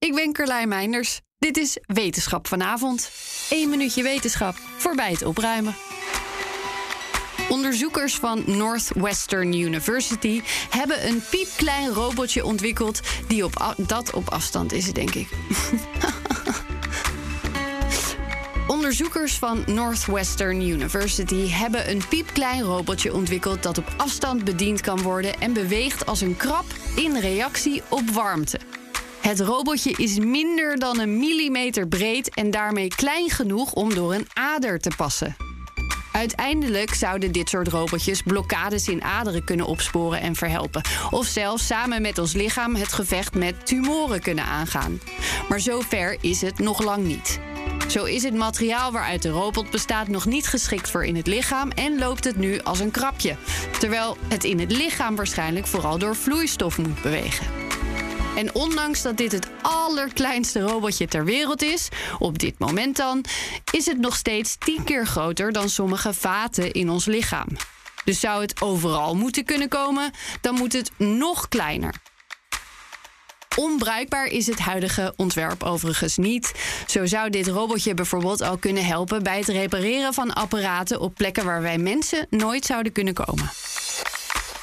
Ik ben Carlijn Meinders. Dit is Wetenschap vanavond. Eén minuutje wetenschap voorbij het opruimen. Onderzoekers van Northwestern University hebben een piepklein robotje ontwikkeld die op dat op afstand is, denk ik. Onderzoekers van Northwestern University hebben een piepklein robotje ontwikkeld dat op afstand bediend kan worden en beweegt als een krab in reactie op warmte. Het robotje is minder dan een millimeter breed en daarmee klein genoeg om door een ader te passen. Uiteindelijk zouden dit soort robotjes blokkades in aderen kunnen opsporen en verhelpen. Of zelfs samen met ons lichaam het gevecht met tumoren kunnen aangaan. Maar zover is het nog lang niet. Zo is het materiaal waaruit de robot bestaat nog niet geschikt voor in het lichaam en loopt het nu als een krapje. Terwijl het in het lichaam waarschijnlijk vooral door vloeistof moet bewegen. En ondanks dat dit het allerkleinste robotje ter wereld is, op dit moment dan, is het nog steeds tien keer groter dan sommige vaten in ons lichaam. Dus zou het overal moeten kunnen komen, dan moet het nog kleiner. Onbruikbaar is het huidige ontwerp overigens niet. Zo zou dit robotje bijvoorbeeld al kunnen helpen bij het repareren van apparaten op plekken waar wij mensen nooit zouden kunnen komen.